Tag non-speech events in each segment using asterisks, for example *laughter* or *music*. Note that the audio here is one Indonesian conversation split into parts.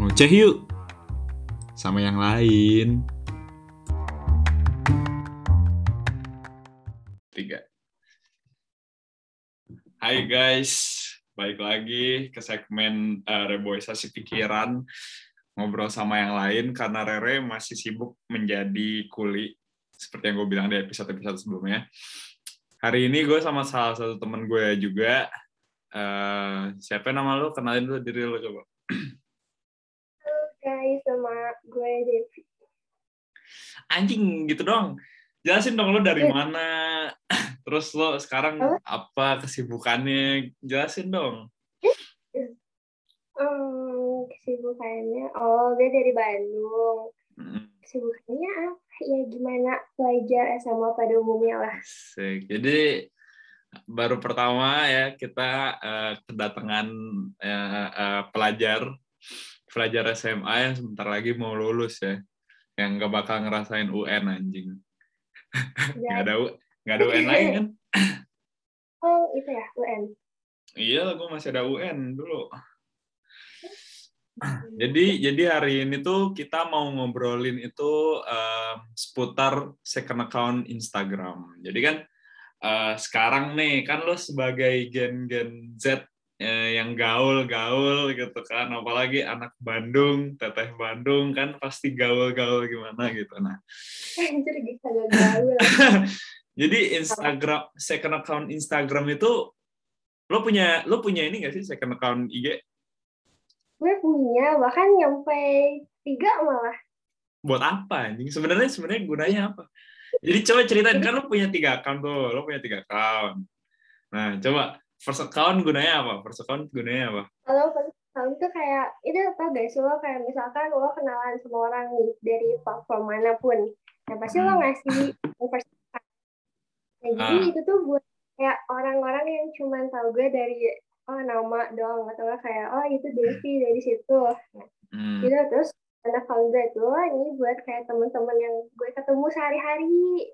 ngoceh yuk sama yang lain. Tiga. Hai guys, balik lagi ke segmen uh, reboisasi pikiran ngobrol sama yang lain karena Rere masih sibuk menjadi kuli seperti yang gue bilang di episode-episode sebelumnya. Hari ini gue sama salah satu temen gue juga. Uh, siapa nama lo? Kenalin dulu diri lo coba. *clears throat* Gue Devi. Anjing gitu dong. Jelasin dong lo dari mana. *clears throat* Terus lo sekarang apa kesibukannya? Jelasin dong. Hmm, kesibukannya, oh dia dari Bandung. Kesibukannya apa? Ya gimana pelajar SMA pada umumnya lah. Jadi baru pertama ya kita uh, kedatangan uh, uh, pelajar pelajar SMA yang sebentar lagi mau lulus ya, yang gak bakal ngerasain UN anjing. Ya. Gak ada gak ada UN lain kan? Oh itu ya UN. Iya, gue masih ada UN dulu. Jadi jadi hari ini tuh kita mau ngobrolin itu um, seputar second account Instagram. Jadi kan uh, sekarang nih kan lo sebagai gen-gen Z eh, yang gaul-gaul gitu kan, apalagi anak Bandung, teteh Bandung kan pasti gaul-gaul gimana gitu. Nah, gaul. *laughs* jadi Instagram second account Instagram itu lo punya lo punya ini gak sih second account IG? gue punya bahkan nyampe tiga malah. buat apa anjing sebenarnya sebenarnya gunanya apa jadi coba ceritain kan lo punya tiga account tuh lo punya tiga account nah coba first account gunanya apa first account gunanya apa Kalau first account tuh kayak itu apa guys lo kayak misalkan lo kenalan sama orang nih dari platform mana pun, ya pasti lo Hmm. ngasih first account. Nah, jadi Ah. itu tuh buat kayak orang-orang yang cuma tahu gue dari oh nama doang atau nggak kayak oh itu Devi dari situ. Nah, hmm. gitu terus anak gue tuh ini buat kayak teman-teman yang gue ketemu sehari-hari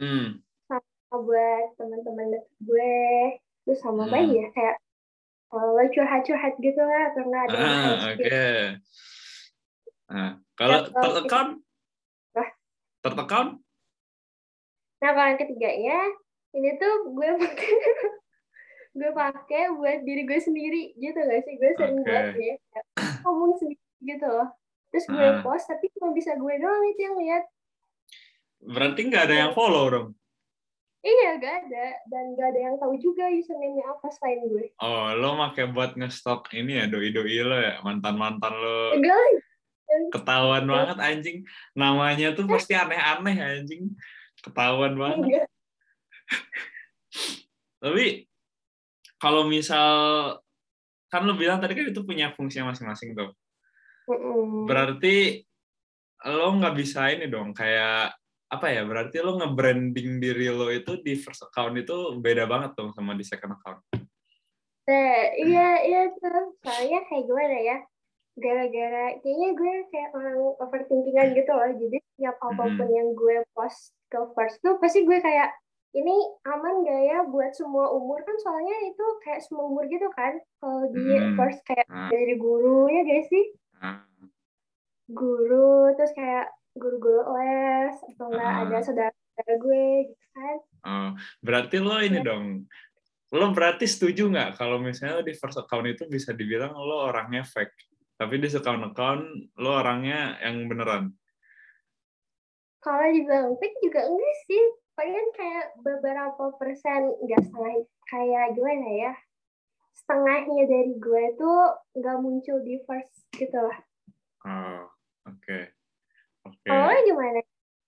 Hmm. sama buat teman-teman gue terus sama Hmm. ya kayak kalau lo curhat-curhat gitu lah atau enggak ada ah oke. gitu. nah kalau Ya, third account nah kalau yang ketiganya ini tuh gue pakai *laughs* gue pakai buat diri gue sendiri gitu gak sih? Gue sering Oke. buat ya ngomong sendiri gitu loh. Terus gue Ah. post tapi cuma bisa gue doang itu yang lihat. Berarti nggak ada yang follow dong iya gak ada. Dan gak ada yang tahu juga username-nya apa selain gue. Oh lo make buat ngestok ini ya doi doi lo ya mantan mantan lo. Enggak ketahuan banget anjing. Namanya tuh pasti aneh-aneh anjing. Ketahuan banget. Enggak. Tapi kalau misal kan lo bilang tadi kan itu punya fungsinya masing-masing tuh. Mm-mm. berarti lo nggak bisa ini dong kayak apa ya berarti lo nge-branding diri lo itu di first account itu beda banget dong sama di second account Nah, iya, iya tuh. Soalnya kayak gimana ya? Gara-gara, kayaknya gue kayak orang overthinkingan gitu loh. Jadi setiap apa pun yang gue post ke first tuh, pasti gue kayak, ini aman gak ya buat semua umur? Kan soalnya itu kayak semua umur gitu kan. Kalau di Hmm. first kayak Ah. dari guru, ya guys sih? Ah, Guru, terus kayak guru-guru les, atau enggak Ah. ada saudara-saudara gue gitu kan. oh, berarti lo ini dong lo berarti setuju nggak kalau misalnya di first account itu bisa dibilang lo orangnya fake tapi di second account lo orangnya yang beneran Kalau dibilang fake juga enggak sih. Palingan kayak beberapa persen, enggak setengah, kayak gimana ya, setengahnya dari gue tuh nggak muncul di first gitu lah. oh oke Kalau lo gimana?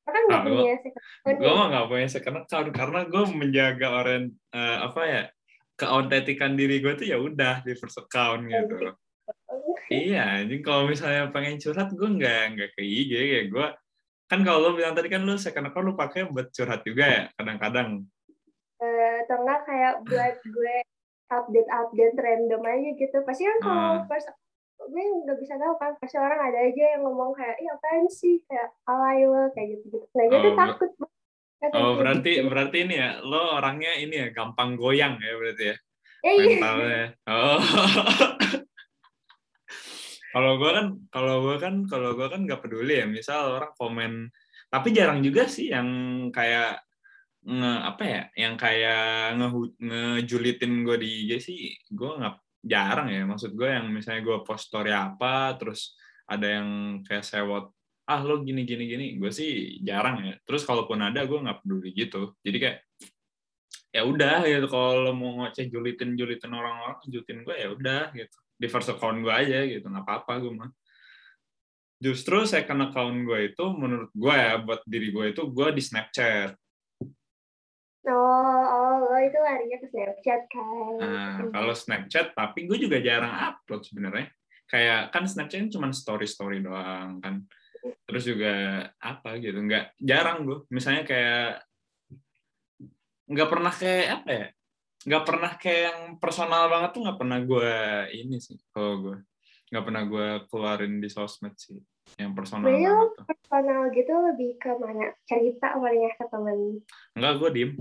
Kan nggak Ah, punya second account gue mah nggak punya second account karena gue menjaga orang eh, apa ya keautentikan diri gue tuh ya udah di first account gitu iya jadi kalau misalnya pengen curhat gue nggak nggak ke IG ya gue kan kalau lo bilang tadi kan lo second account lo pakai buat curhat juga ya kadang-kadang Eh, atau enggak kayak buat gue update-update random aja gitu. Pasti kan kalau Ah. first gue nggak bisa tahu kan pasti orang ada aja yang ngomong kayak iya apaan sih kayak alay lo kayak gitu gitu nah gue tuh Oh, takut banget Oh, berarti gitu. berarti ini ya, lo orangnya ini ya, gampang goyang ya berarti ya, Eh, iya. mentalnya. Oh. *laughs* kalau gue kan kalau gue kan kalau gue kan nggak peduli ya misal orang komen tapi jarang juga sih yang kayak nge apa ya yang kayak nge ngejulitin gue di IG sih gue nggak jarang ya. Maksud gue yang misalnya gue post story apa terus ada yang kayak sewot ah lo gini gini gini. Gue sih jarang ya. Terus kalaupun ada gue nggak peduli gitu. Jadi kayak ya udah gitu. Kalau mau ngoceh julitin julitin orang-orang julitin gue ya udah gitu. Di first account gue aja gitu. Nggak apa-apa gue mah. Justru second account gue itu menurut gue ya buat diri gue itu gue di Snapchat Oh, oh, lo itu larinya ke Snapchat kan? Nah, kalau Snapchat, tapi gue juga jarang upload sebenarnya. Kayak kan Snapchat cuma story-story doang kan. Terus juga apa gitu, nggak jarang gue. Misalnya kayak nggak pernah kayak apa ya? Nggak pernah kayak yang personal banget tuh nggak pernah gue ini sih kalau gue. Nggak pernah gue keluarin di sosmed sih yang personal lo banget tuh. Personal gitu lebih ke mana? Cerita palingnya ke temen. Enggak, gue diem.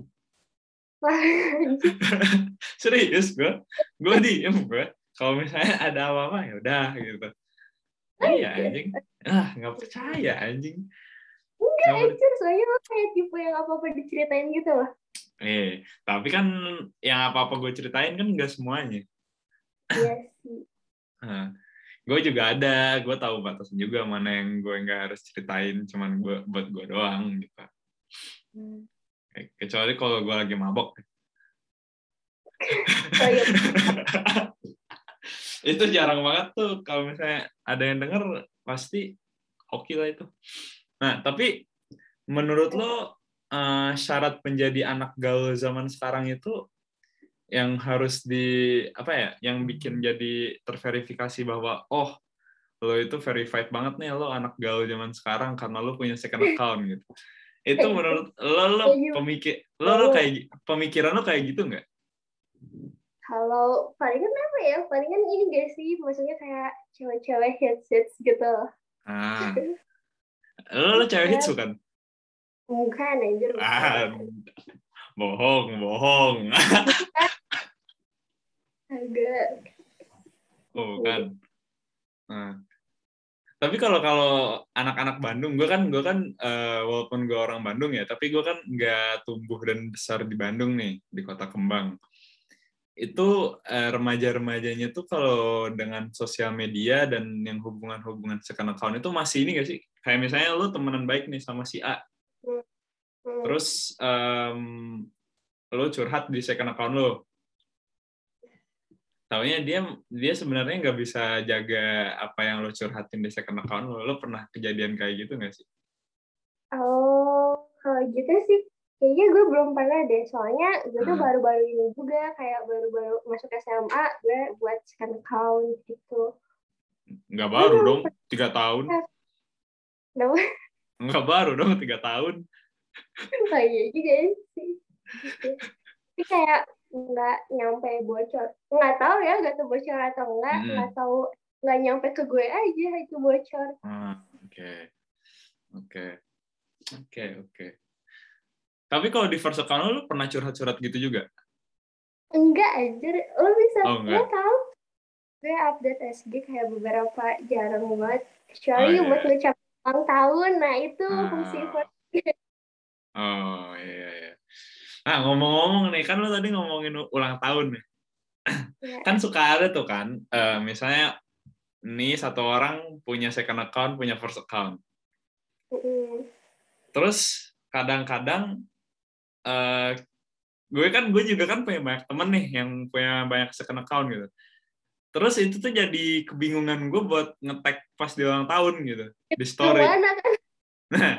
*laughs* *laughs* Serius gue, gue diem gue. Kalau misalnya ada apa-apa ya udah gitu. Iya anjing. Ah nggak percaya anjing. enggak anjir, soalnya lo kayak tipe yang apa-apa diceritain gitu loh. Eh, tapi kan yang apa-apa gue ceritain kan nggak semuanya. Iya sih. Nah, gue juga ada, gue tahu batasnya juga mana yang gue nggak harus ceritain, cuman gue buat gue doang gitu. Hmm. Kecuali kalau gue lagi mabok. Oh, iya. *laughs* itu jarang banget tuh kalau misalnya ada yang denger pasti oke lah itu. Nah tapi menurut lo eh, syarat menjadi anak gaul zaman sekarang itu yang harus di apa ya yang bikin jadi terverifikasi bahwa oh lo itu verified banget nih lo anak gaul zaman sekarang karena lo punya second account gitu. Itu menurut lo lo pemikir lo lo kayak pemikiran lo kayak gitu nggak? Kalau palingan apa ya? Palingan ini gak sih? Maksudnya kayak cewek-cewek hits hits gitu. Ah. *laughs* Lo, lo cewek hits bukan? Bukan anjir. Ah, bohong, bohong. *laughs* Agak. Oh, bukan. Nah. Tapi kalau kalau anak-anak Bandung, gue kan gue kan eh, walaupun gue orang Bandung ya, tapi gue kan nggak tumbuh dan besar di Bandung nih, di kota Kembang. Itu eh, remaja-remajanya tuh kalau dengan sosial media dan yang hubungan-hubungan second account itu masih ini gak sih? Kayak misalnya lu temenan baik nih sama si A, Hmm. terus em, lo curhat di second account lo taunya dia dia sebenarnya nggak bisa jaga apa yang lo curhatin di second account lo lo pernah kejadian kayak gitu nggak sih Oh, kalau gitu sih kayaknya gue belum pernah deh. Soalnya gue tuh Hmm. baru-baru ini juga kayak baru-baru masuk SMA gue buat second account gitu. nggak baru dong tiga tahun Kenapa? nggak baru dong tiga tahun Oh iya juga sih. Gitu. Tapi kayak nggak nyampe bocor. Nggak tahu ya nggak tahu bocor atau enggak. Mm-mm. Nggak tahu nggak nyampe ke gue aja itu bocor. Ah, oke oke oke oke tapi kalau di first account lo, lo pernah curhat-curhat gitu juga Enggak anjir. Lo bisa Oh, enggak. tahu gue update SG kayak beberapa jarang banget. Kecuali Oh, iya. buat ngucap ulang tahun. Nah itu Ah. fungsi first oh iya iya nah ngomong-ngomong nih kan lo tadi ngomongin ulang tahun nih Ya. kan suka ada tuh kan eh, misalnya nih satu orang punya second account punya first account Mm-mm. terus kadang-kadang eh, gue kan gue juga kan punya banyak temen nih yang punya banyak second account gitu terus itu tuh jadi kebingungan gue buat ngetek pas di ulang tahun gitu di story kan? nah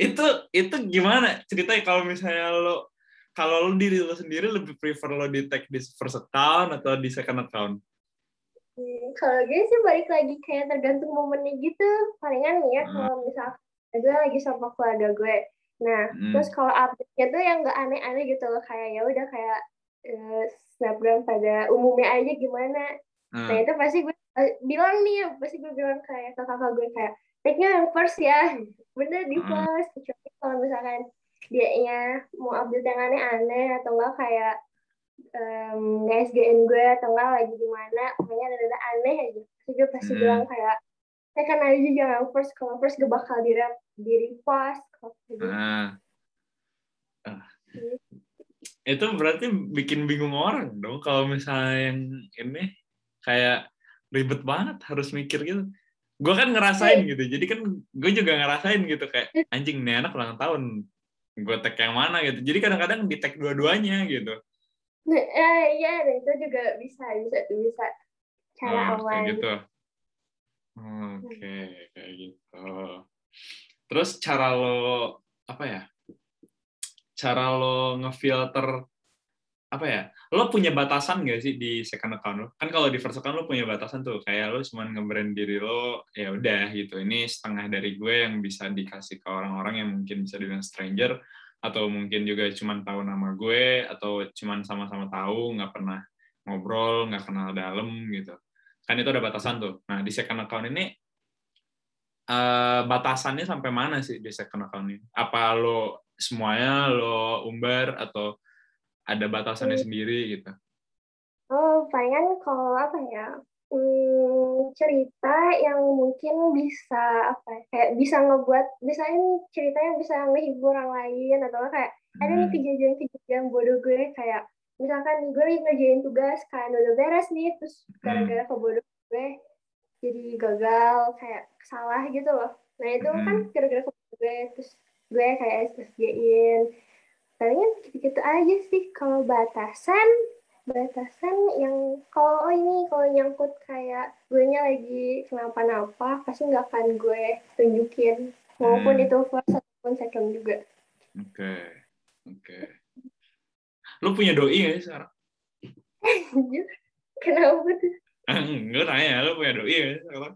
itu itu gimana ceritanya kalau misalnya lo kalau lo diri lo sendiri lebih prefer lo di tag di first account atau di second account Hmm, Kalau gue sih balik lagi kayak tergantung momennya gitu. Palingan nih ya Hmm. kalau misalkan gue lagi sama keluarga gue. Nah, Hmm. terus kalau update-nya tuh yang nggak aneh-aneh gitu loh. Kayak ya udah kayak eh, snapgram pada umumnya aja gimana. Nah nah, itu pasti gue eh, bilang nih, pasti gue bilang kayak ke kakak gue kayak, take-nya yang first ya. *laughs* Bener di Hmm. first. Kecuali kalau misalkan dia mau update yang aneh-aneh atau enggak kayak um, SGN gue atau enggak lagi di mana pokoknya ada ada aneh aja terus gue pasti Hmm. bilang kayak saya kan aja jangan first kalau first gue bakal di di repost gitu. Nah. Ah. Itu berarti bikin bingung orang dong kalau misalnya yang ini kayak ribet banget harus mikir gitu. Gue kan ngerasain gitu, jadi kan gue juga ngerasain gitu kayak anjing nih anak ulang tahun, gue tag yang mana gitu. Jadi kadang-kadang di tag dua-duanya gitu. Eh, iya, dan itu juga bisa, bisa, bisa. Cara Oh, kayak gitu. Oke, kayak gitu. Terus cara lo apa ya? Cara lo ngefilter apa ya? Lo punya batasan gak sih di second account lo? Kan kalau di first account lo punya batasan tuh, kayak lo cuma nge-brand diri lo, ya udah gitu. Ini setengah dari gue yang bisa dikasih ke orang-orang yang mungkin bisa dibilang stranger atau mungkin juga cuma tahu nama gue atau cuma sama-sama tahu, nggak pernah ngobrol, nggak kenal dalam gitu kan itu ada batasan tuh. Nah di second account ini eh, batasannya sampai mana sih di second account ini? Apa lo semuanya lo umbar atau ada batasannya Hmm. sendiri gitu? Oh, palingan kalau apa ya? Hmm, cerita yang mungkin bisa apa ya, kayak bisa ngebuat misalnya cerita yang bisa menghibur orang lain atau kayak ada nih Hmm. kejadian-kejadian bodoh gue kayak misalkan gue lagi ngerjain tugas kan udah beres nih terus gara-gara kebodohan gue jadi gagal kayak salah gitu loh nah itu kan Hmm. gara-gara kebodohan gue terus gue kayak SSG-in palingan gitu-gitu aja sih kalau batasan batasan yang kalau oh ini kalau nyangkut kayak gue nya lagi kenapa-napa pasti nggak akan gue tunjukin maupun Hmm. itu first ataupun second juga Oke, oke. Lo punya doi nggak sih sekarang? *laughs* kenapa tuh *laughs* Enggak nanya, lo punya doi nggak sih sekarang?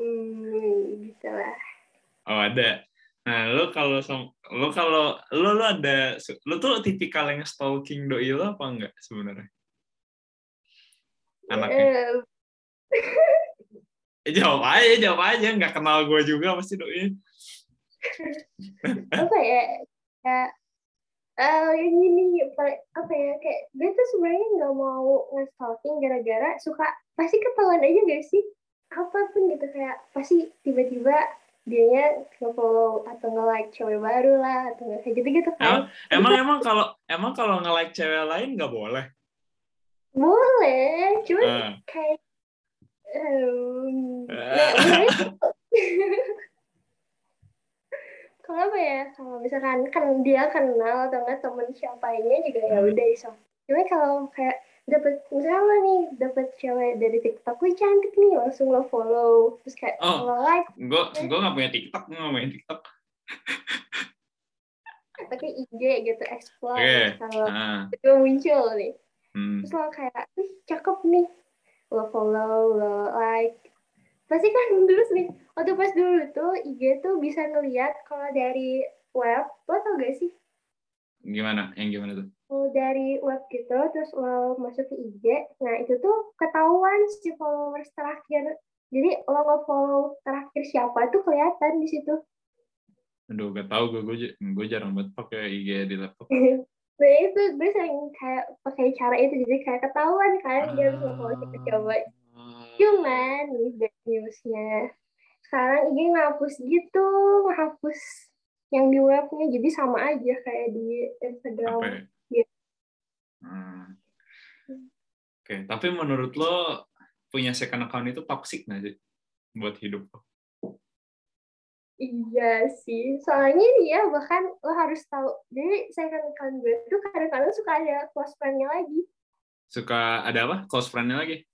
hmm gitu lah Oh ada. Nah lo kalau lo kalau lo lo ada lo tuh tipikal yang stalking doi lo apa enggak sebenarnya? Anaknya. Eh, Eh, *laughs* jawab aja, jawab aja. Nggak kenal gue juga pasti doi. *laughs* apa ya kayak eh yang gini pa- apa ya kayak gue tuh sebenarnya nggak mau nge-stalking gara-gara suka pasti ketahuan aja gak sih apa pun gitu kayak pasti tiba-tiba dianya nge-follow atau nge-like cewek baru lah atau nggak kayak gitu-gitu kan Emang emang kalau emang kalau nge-like cewek lain nggak boleh. boleh cuman Ah. kayak nah, sebenarnya *laughs* kalau apa ya kalau misalkan kan dia kenal atau enggak temen siapanya juga ya Hmm. udah iso cuma kalau kayak dapet misalnya nih dapet cewek dari TikTok wih cantik nih langsung lo follow terus kayak Oh. lo like Gue gue nggak punya TikTok, gue nggak main TikTok. *laughs* pakai IG gitu explore Oke. kalau Ah. itu muncul nih Hmm. terus lo kayak wih cakep nih lo follow lo like pasti kan *laughs* dulu nih waktu pas dulu tuh IG tuh bisa ngeliat kalau dari web lo tau gak sih Gimana? Yang gimana tuh? Dari web gitu terus lo masuk ke IG nah itu tuh ketahuan si followers terakhir jadi lo nge-follow terakhir siapa tuh kelihatan di situ Aduh, gak tau gue gue gue jarang banget pakai IG di laptop. *laughs* nah itu gue sering kayak pakai cara itu jadi kayak ketahuan kan dia harus nge-follow siapa coba Ah. cuman nih bad newsnya sekarang IG ngapus gitu ngapus yang di webnya jadi sama aja kayak di Instagram ya? Hmm. Oke, tapi menurut lo punya second account itu toxic nggak sih buat hidup lo? Iya sih, soalnya dia bahkan lo harus tahu. Jadi second account gue tuh kadang-kadang suka ada close friend-nya lagi. Suka ada apa? Close friend-nya lagi?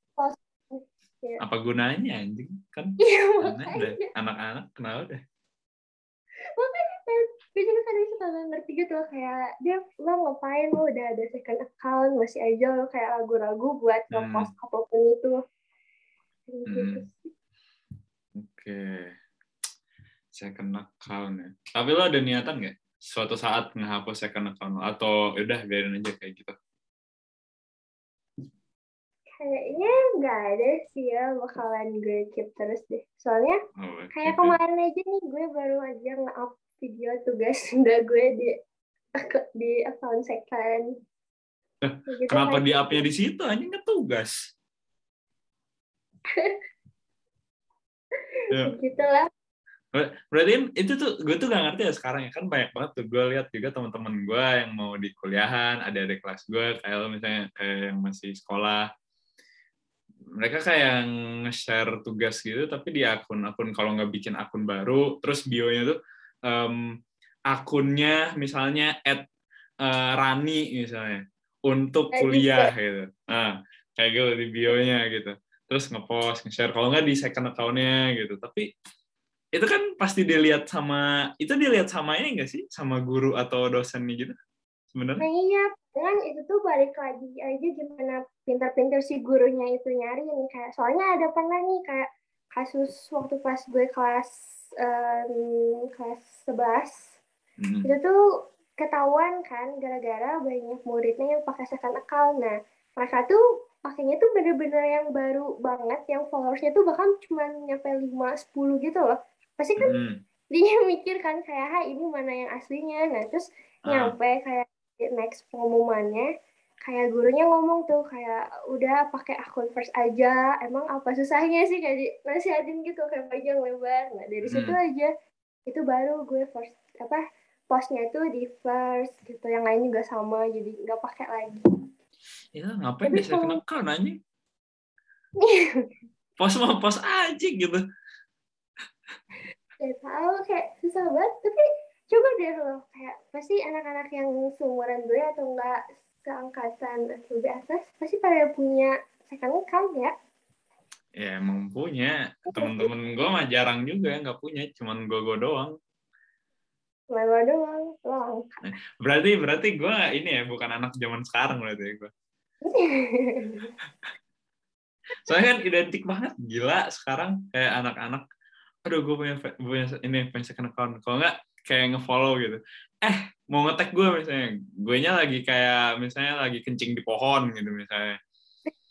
Ya. Apa gunanya anjing? Kan Iya makanya. Anak-anak kenal deh. Gue juga kadang suka nggak ngerti gitu loh kayak dia lo ngapain lo udah ada second account masih aja lo kayak ragu-ragu buat Hmm. ngepost apa pun itu. Gitu Hmm. Oke. Second account ya. Tapi lo ada niatan nggak? Suatu saat ngehapus second account lo? Atau udah biarin aja kayak gitu? Kayaknya nggak ada sih ya bakalan gue keep terus deh. Soalnya Oh. Kayak kemarin aja nih gue baru aja nge-up video tugas *laughs* udah gue di di account second. gitu Kenapa kan. di up-nya di situ? Anjing kan tugas. *laughs* Ya. gitu lah Ber- Berarti itu tuh gue tuh gak ngerti ya sekarang ya kan banyak banget tuh gue lihat juga teman-teman gue yang mau di kuliahan, ada adik kelas gue kayak misalnya kayak yang masih sekolah, mereka kayak nge-share tugas gitu tapi di akun-akun kalau nggak bikin akun baru, terus bio-nya tuh em, akunnya misalnya at eh, Rani misalnya untuk Kayak kuliah gitu, nah kayak gitu di bio-nya gitu, terus nge-post, nge-share. Kalau nggak di second account-nya gitu, tapi itu kan pasti dilihat sama itu dilihat sama ini enggak sih? Sama guru atau dosen nih gitu nah sebenarnya? Iya kan itu tuh balik lagi aja gimana pintar-pintar si gurunya itu nyari nih kayak soalnya ada pernah nih kayak kasus waktu pas gue kelas em, kelas 11 Hmm. itu tuh ketahuan kan gara-gara banyak muridnya yang pakai second account nah mereka tuh pakainya tuh bener-bener yang baru banget yang followersnya tuh bahkan cuma nyampe 5 10 gitu loh pasti kan Hmm. dia *laughs* mikir kan kayak ha ini mana yang aslinya nah terus Ah. nyampe kayak next pengumumannya kayak gurunya ngomong tuh kayak udah pakai akun first aja. Emang apa susahnya sih kayak nasihatin gitu kayak panjang lebar. Nah dari situ Hmm. aja. Itu baru gue first apa postnya itu di first gitu. Yang lain juga sama jadi nggak pakai lagi. Ya ngapain Tapi kalau- kena kan anjing? *laughs* Pos mah pos aja gitu. Gak tahu kayak susah banget. Tapi coba deh lo kayak pasti anak-anak yang seumuran gue atau enggak seangkatan atau di atas pasti pada punya second account ya. Ya emang punya. Temen-temen gue mah jarang juga nggak punya cuman gue gue doang. Lama doang doang. Berarti berarti gue ini ya bukan anak zaman sekarang berarti ya gue *laughs* soalnya kan identik banget gila sekarang kayak anak-anak aduh gue punya punya ini punya second account. Kalau nggak kayak ngefollow gitu. Eh mau ngetek gue misalnya. Gue nya lagi kayak misalnya lagi kencing di pohon gitu misalnya.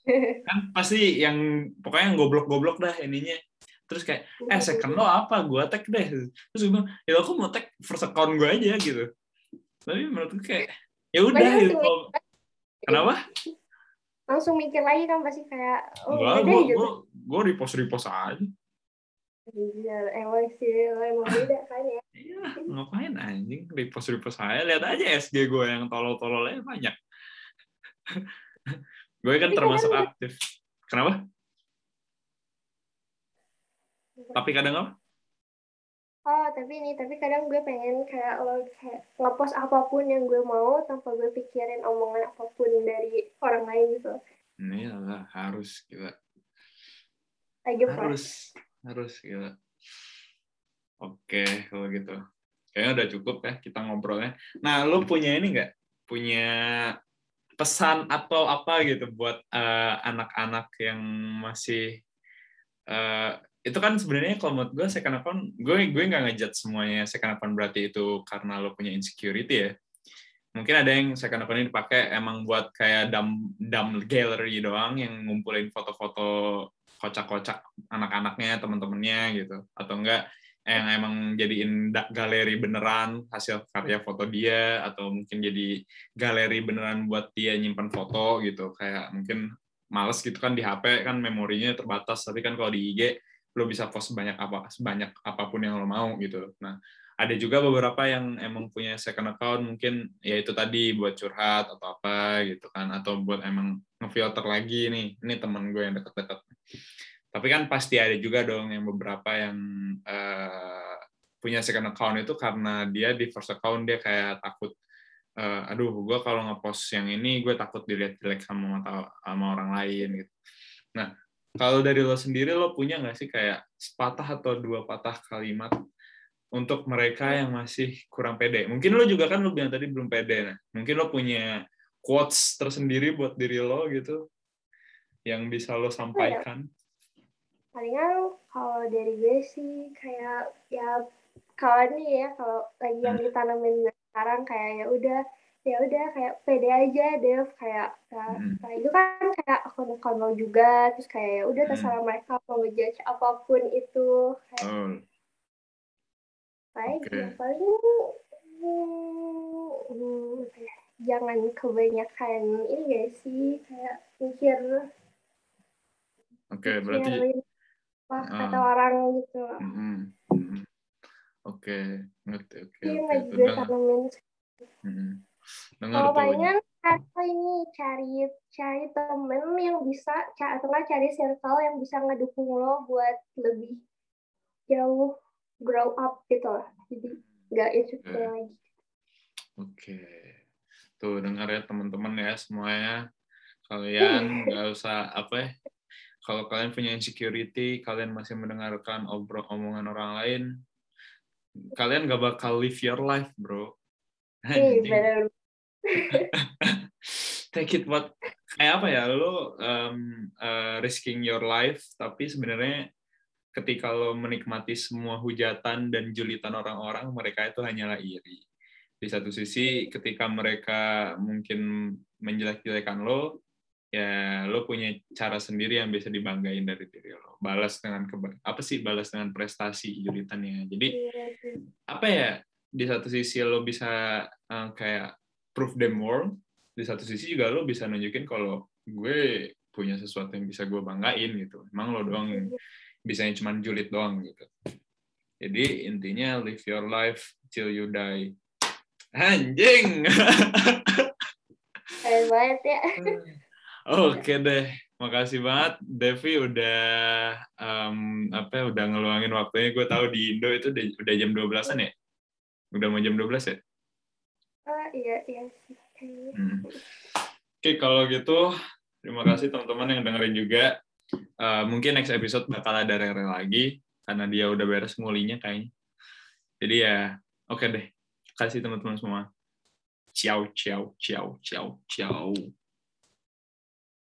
*laughs* Kan pasti yang pokoknya yang goblok-goblok dah ininya. Terus kayak eh second lo apa? Gue tag deh. Terus gue bilang ya aku mau tag first account gue aja gitu. Tapi menurut gue kayak ya udah gitu. kenapa? Langsung mikir lagi kan pasti kayak oh udah gue gitu. gue gue repost repost aja Iya, emang sih lo emang beda kan ya. Iya ngapain anjing repost repost aja lihat aja SG gue yang tolol-tololnya banyak. *laughs* Gue kan Tapi termasuk kadang- aktif. Kenapa? Tapi kadang apa? Oh tapi ini tapi kadang gue pengen kayak lo kayak ngepost apa pun yang gue mau tanpa gue pikirin omongan apa pun dari orang lain gitu. Ini lah harus gila. Lagi pas harus gila oke kalau gitu. Kayaknya udah cukup ya kita ngobrolnya. Nah lu punya ini nggak? Punya pesan atau apa gitu buat eh, anak-anak yang masih eh, itu kan sebenarnya kalau menurut gue second account gue gue nggak ngejat semuanya second account berarti itu karena lo punya insecurity ya. Mungkin ada yang second account ini dipakai emang buat kayak dumb dumb gallery doang yang ngumpulin foto-foto kocak-kocak anak-anaknya teman-temannya gitu. Atau enggak yang emang jadiin galeri beneran hasil karya foto dia atau mungkin jadi galeri beneran buat dia nyimpan foto gitu. Kayak mungkin males gitu kan di HP kan memorinya terbatas. Tapi kan kalau di IG lo bisa post sebanyak apa sebanyak apa pun yang lo mau gitu. Nah ada juga beberapa yang emang punya second account mungkin ya itu tadi buat curhat atau apa gitu kan. Atau buat emang ngefilter lagi nih ini teman gue yang deket-deket tapi kan pasti ada juga dong yang beberapa yang eh, punya second account itu karena dia di first account dia kayak takut eh, aduh gue kalau ngepost yang ini gue takut dilihat jelek sama mata sama orang lain gitu nah kalau dari lo sendiri lo punya nggak sih kayak sepatah atau dua patah kalimat untuk mereka yang masih kurang pede. Mungkin lo juga kan lo bilang tadi belum pede. Nah, mungkin lo punya quotes tersendiri buat diri lo gitu yang bisa lo sampaikan. palingan kalau dari gue sih kayak ya kalau nih ya kalau lagi yang Hmm. ditanamin sekarang kayak ya udah ya udah kayak pede aja Dev kayak ya, Hmm. kayak itu kan kayak akun-akun lo juga terus kayak ya udah Hmm. terserah mereka mau ngejudge apa pun itu kayak Oh, baik Oke. ya paling hmm, hmm, ya, jangan kebanyakan ini gak sih kayak mikir Oke, berarti mikirin apa Ah. kata orang gitu Mhm, mhm. Oke, ngerti. Oke, Iya nggak juga dengar. tanemin Mhm. Dengar kalau pengen apa ini cari cari temen yang bisa atau nggak cari circle yang bisa ngedukung lo buat lebih jauh grow up gitu lah jadi nggak itu Oke. lagi Oke. Tuh, dengar ya teman-teman ya semuanya. Kalian nggak usah apa ya. Kalau kalian punya insecurity, kalian masih mendengarkan obrol omongan orang lain, kalian gak bakal live your life, bro. *laughs* Bener *laughs* take it what kayak apa ya lo um, uh, risking your life tapi sebenarnya ketika lo menikmati semua hujatan dan julitan orang-orang mereka itu hanyalah iri di satu sisi ketika mereka mungkin menjelek-jelekan lo ya lo punya cara sendiri yang bisa dibanggain dari diri lo. Balas dengan keba- apa sih balas dengan prestasi julitannya. Jadi Iya apa ya di satu sisi lo bisa uh, kayak prove them wrong di satu sisi juga lo bisa nunjukin kalau gue punya sesuatu yang bisa gue banggain gitu. Emang lo doang yang bisanya cuma julid doang gitu. Jadi intinya live your life till you die anjing *laughs* Keren banget ya *laughs* oke deh makasih banget Devi udah um, apa ya, udah ngeluangin waktunya gue tahu di Indo itu udah, jam 12-an ya udah mau jam 12 ya ah iya iya. Hmm. Oke, kalau gitu terima kasih teman-teman yang dengerin juga. Eh, mungkin next episode bakal ada Rere lagi karena dia udah beres ngulinya kayaknya. Jadi ya, oke deh. Tá aceitando tomar. Tchau, tchau, tchau, tchau, tchau.